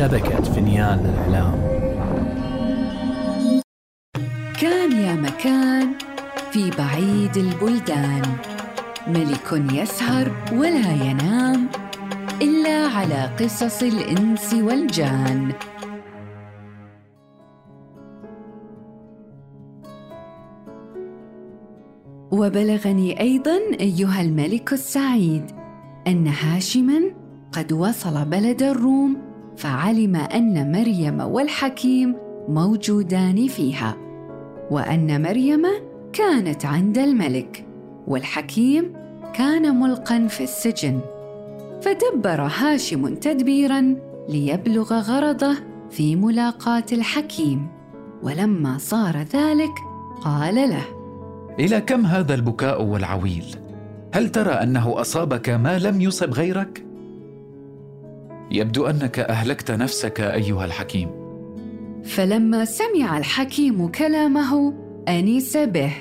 شبكة فينيان للإعلام كان يا مكان في بعيد البلدان. ملك يسهر ولا ينام إلا على قصص الإنس والجان. وبلغني أيضا أيها الملك السعيد أن هاشما قد وصل بلد الروم فعلم أن مريم والحكيم موجودان فيها وأن مريم كانت عند الملك والحكيم كان ملقا في السجن. فدبر هاشم تدبيرا ليبلغ غرضه في ملاقاه الحكيم ولما صار ذلك قال له إلى كم هذا البكاء والعويل؟ هل ترى أنه أصابك ما لم يصب غيرك؟ يبدو أنك أهلكت نفسك أيها الحكيم. فلما سمع الحكيم كلامه انس به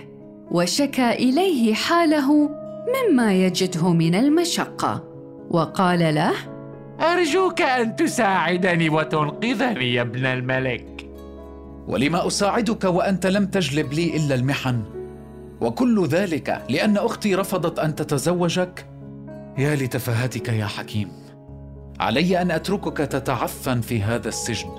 وشكى إليه حاله مما يجده من المشقة وقال له أرجوك أن تساعدني وتنقذني يا ابن الملك. ولما أساعدك وأنت لم تجلب لي إلا المحن؟ وكل ذلك لأن أختي رفضت أن تتزوجك؟ يا لتفاهتك يا حكيم. علي أن أتركك تتعفن في هذا السجن.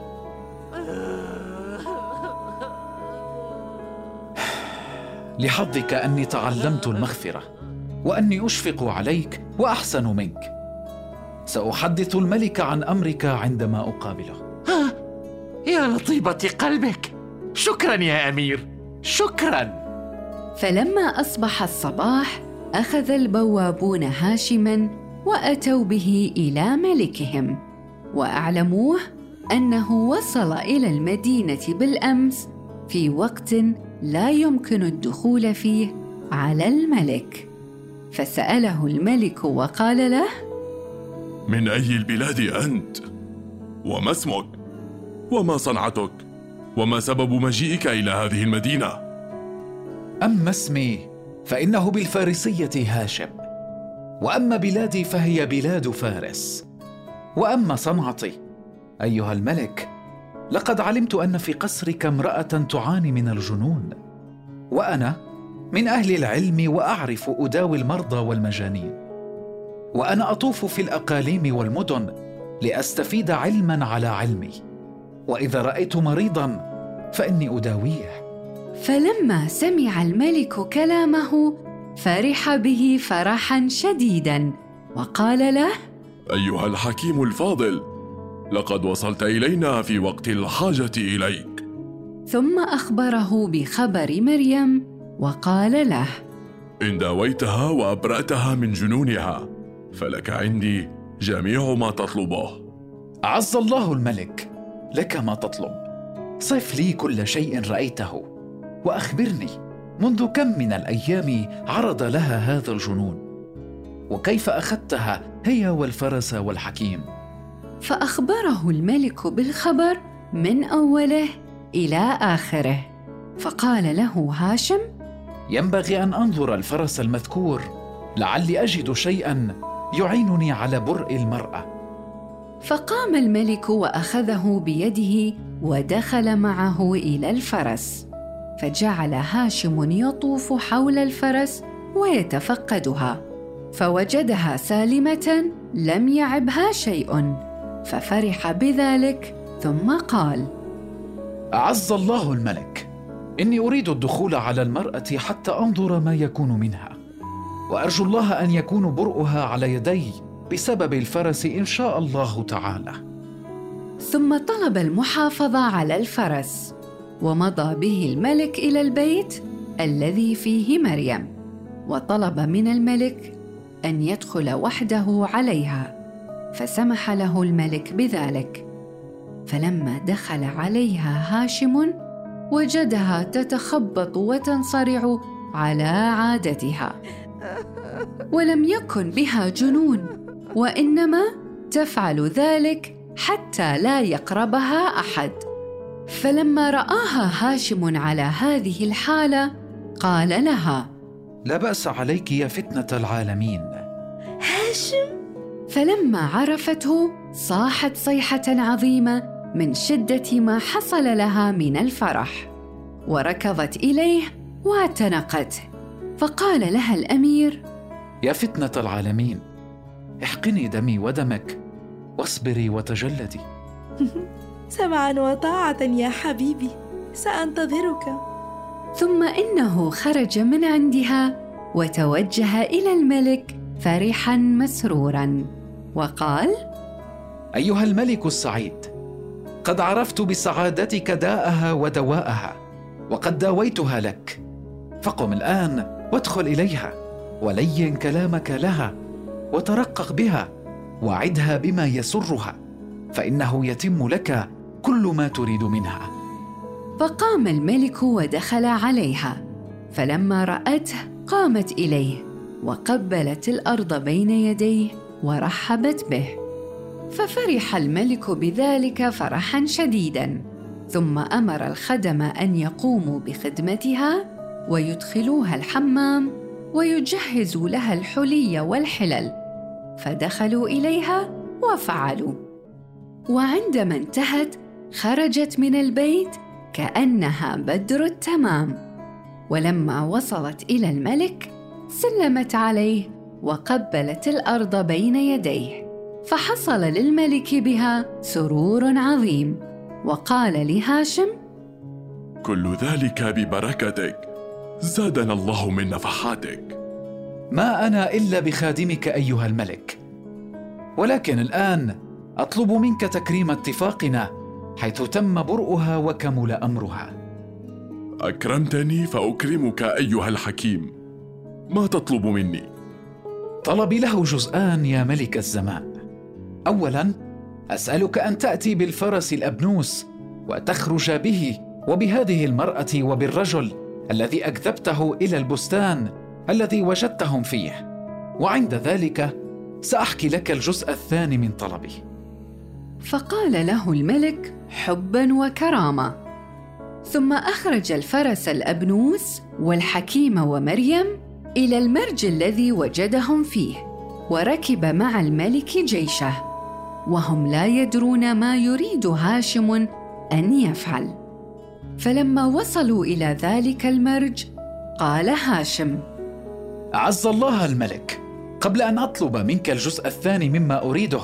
لحظك أني تعلمت المغفرة وأني أشفق عليك وأحسن منك. سأحدث الملك عن أمرك عندما أقابله. يا لطيبة قلبك. شكرا يا أمير. شكرا. فلما أصبح الصباح أخذ البوابون هاشما وأتوا به إلى ملكهم وأعلموه أنه وصل إلى المدينة بالأمس في وقت لا يمكن الدخول فيه على الملك. فسأله الملك وقال له من أي البلاد أنت؟ وما اسمك؟ وما صنعتك؟ وما سبب مجيئك إلى هذه المدينة؟ أما اسمي فإنه بالفارسية هاشم. وأما بلادي فهي بلاد فارس. وأما صنعتي أيها الملك لقد علمت أن في قصرك امرأة تعاني من الجنون. وأنا من أهل العلم وأعرف أداوي المرضى والمجانين. وأنا أطوف في الأقاليم والمدن لأستفيد علما على علمي. وإذا رأيت مريضا فإني أداويه. فلما سمع الملك كلامه فرح به فرحا شديدا. وقال له أيها الحكيم الفاضل لقد وصلت إلينا في وقت الحاجة إليك. ثم أخبره بخبر مريم وقال له إن داويتها وأبرأتها من جنونها فلك عندي جميع ما تطلبه. عز الله الملك لك ما تطلب. صف لي كل شيء رأيته وأخبرني. منذ كم من الأيام عرض لها هذا الجنون. وكيف أخذتها هي والفرس والحكيم. فأخبره الملك بالخبر من أوله إلى آخره. فقال له هاشم ينبغي أن أنظر الفرس المذكور لعلي أجد شيئا يعينني على برء المرأة. فقام الملك وأخذه بيده ودخل معه إلى الفرس. فجعل هاشم يطوف حول الفرس ويتفقدها فوجدها سالمة لم يعبها شيء ففرح بذلك ثم قال أعز الله الملك إني أريد الدخول على المرأة حتى أنظر ما يكون منها وأرجو الله أن يكون برؤها على يدي بسبب الفرس إن شاء الله تعالى. ثم طلب المحافظة على الفرس. ومضى به الملك إلى البيت الذي فيه مريم وطلب من الملك أن يدخل وحده عليها فسمح له الملك بذلك. فلما دخل عليها هاشم وجدها تتخبط وتنصرع على عادتها. ولم يكن بها جنون وإنما تفعل ذلك حتى لا يقربها أحد. فلما رآها هاشم على هذه الحالة قال لها لا بأس عليك يا فتنة العالمين. هاشم؟ فلما عرفته صاحت صيحة عظيمة من شدة ما حصل لها من الفرح. وركضت إليه واعتنقته فقال لها الأمير يا فتنة العالمين احقني دمي ودمك واصبري وتجلدي. سمعا وطاعة يا حبيبي سأنتظرك. ثم إنه خرج من عندها وتوجه إلى الملك فرحا مسرورا. وقال أيها الملك السعيد قد عرفت بسعادتك داءها ودواءها وقد داويتها لك. فقم الآن وادخل إليها ولين كلامك لها وترقق بها وعدها بما يسرها فإنه يتم لك كل ما تريد منها. فقام الملك ودخل عليها. فلما رأته قامت إليه وقبلت الأرض بين يديه ورحبت به. ففرح الملك بذلك فرحا شديدا. ثم أمر الخدم أن يقوموا بخدمتها ويدخلوها الحمام ويجهزوا لها الحلي والحلل. فدخلوا إليها وفعلوا. وعندما انتهت خرجت من البيت كأنها بدر التمام. ولما وصلت إلى الملك سلمت عليه وقبلت الأرض بين يديه. فحصل للملك بها سرور عظيم. وقال لهاشم كل ذلك ببركتك. زادنا الله من نفحاتك. ما أنا إلا بخادمك أيها الملك. ولكن الآن أطلب منك تكريم اتفاقنا حيث تم برؤها وكمل أمرها. أكرمتني فأكرمك أيها الحكيم. ما تطلب مني؟ طلبي له جزءان يا ملك الزمان. اولا أسألك أن تأتي بالفرس الأبنوس وتخرج به وبهذه المرأة وبالرجل الذي أكذبته إلى البستان الذي وجدتهم فيه. وعند ذلك سأحكي لك الجزء الثاني من طلبي فقال له الملك حبا وكرامة. ثم أخرج الفرس الأبنوس والحكيم ومريم إلى المرج الذي وجدهم فيه وركب مع الملك جيشه وهم لا يدرون ما يريد هاشم أن يفعل. فلما وصلوا إلى ذلك المرج قال هاشم أعز الله الملك قبل أن أطلب منك الجزء الثاني مما أريده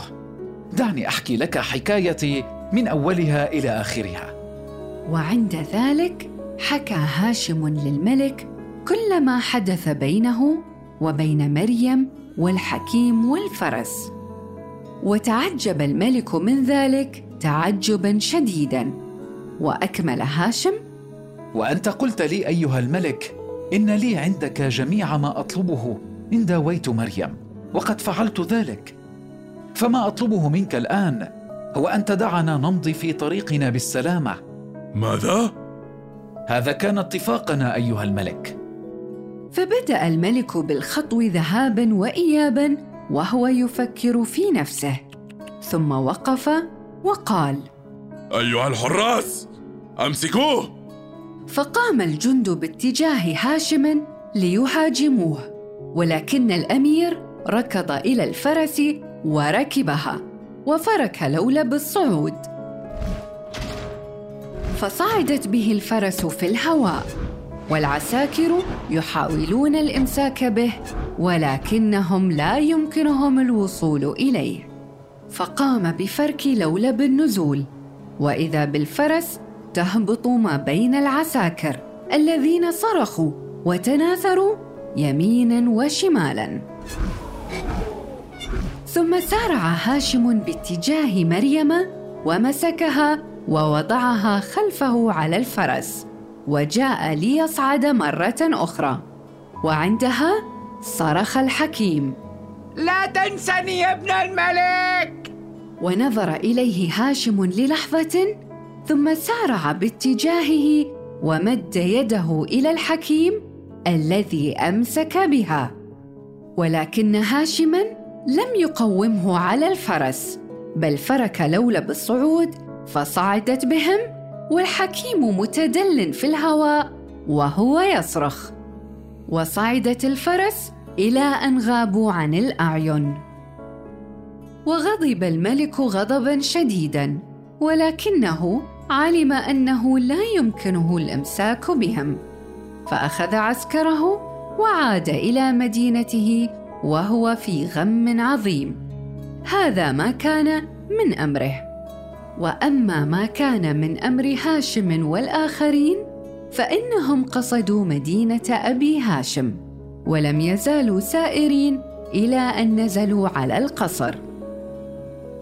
دعني أحكي لك حكايتي من أولها إلى آخرها. وعند ذلك حكى هاشم للملك كل ما حدث بينه وبين مريم والحكيم والفرس. وتعجب الملك من ذلك تعجبا شديدا. وأكمل هاشم وأنت قلت لي أيها الملك إن لي عندك جميع ما أطلبه إن داويت مريم وقد فعلت ذلك. فما أطلبه منك الآن هو أن تدعنا نمضي في طريقنا بالسلامة. ماذا؟ هذا كان اتفاقنا أيها الملك. فبدأ الملك بالخطو ذهابا وايابا وهو يفكر في نفسه. ثم وقف وقال أيها الحراس أمسكوه! فقام الجند باتجاه هاشم ليهاجموه ولكن الأمير ركض إلى الفرس وركبها وفرك لولا بالصعود. فصعدت به الفرس في الهواء والعساكر يحاولون الإمساك به ولكنهم لا يمكنهم الوصول إليه. فقام بفرك لولا بالنزول وإذا بالفرس تهبط ما بين العساكر الذين صرخوا وتناثروا يمينا وشمالا. ثم سارع هاشم باتجاه مريم ومسكها ووضعها خلفه على الفرس وجاء ليصعد مرة أخرى. وعندها صرخ الحكيم. لا تنسني يا ابن الملك! ونظر إليه هاشم للحظة ثم سارع باتجاهه ومد يده إلى الحكيم الذي أمسك بها. ولكن هاشما لم يقومه على الفرس بل فرك لولا بالصعود فصعدت بهم والحكيم متدل في الهواء وهو يصرخ. وصعدت الفرس إلى أن غابوا عن الأعين. وغضب الملك غضبا شديدا ولكنه علم أنه لا يمكنه الإمساك بهم. فأخذ عسكره وعاد إلى مدينته وهو في غم عظيم. هذا ما كان من أمره. وأما ما كان من أمر هاشم والآخرين فإنهم قصدوا مدينة أبي هاشم ولم يزالوا سائرين إلى أن نزلوا على القصر.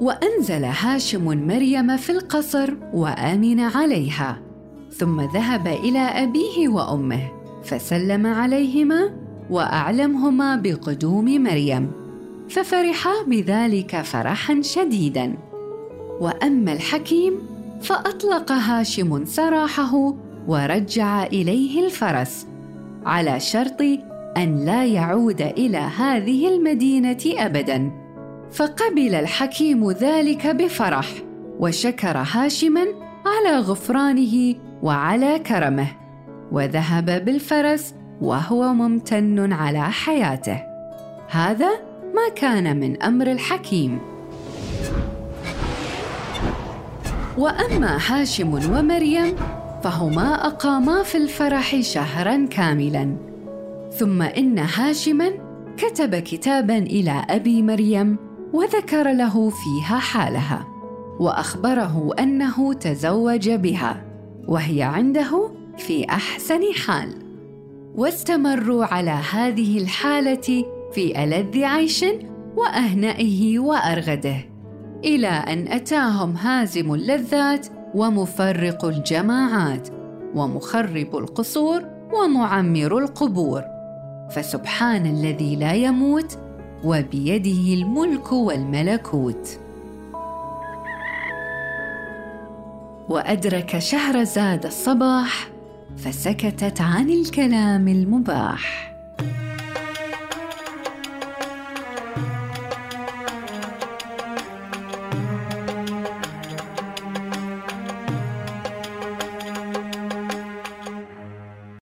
وأنزل هاشم مريم في القصر وآمن عليها ثم ذهب إلى أبيه وأمه فسلم عليهما وأعلمهما بقدوم مريم ففرحا بذلك فرحا شديدا. وأما الحكيم فأطلق هاشم سراحه ورجع إليه الفرس على شرط أن لا يعود إلى هذه المدينة ابدا. فقبل الحكيم ذلك بفرح وشكر هاشما على غفرانه وعلى كرمه وذهب بالفرس وهو ممتن على حياته. هذا ما كان من أمر الحكيم. وأما هاشم ومريم فهما أقاما في الفرح شهرا كاملا. ثم إن هاشما كتب كتابا إلى أبي مريم وذكر له فيها حالها وأخبره أنه تزوج بها وهي عنده في أحسن حال. واستمروا على هذه الحالة في ألذ عيش وأهنئه وأرغده. إلى أن أتاهم هازم اللذات ومفرق الجماعات ومخرب القصور ومعمر القبور. فسبحان الذي لا يموت وبيده الملك والملكوت. وأدرك شهرزاد الصباح فسكتت عن الكلام المباح.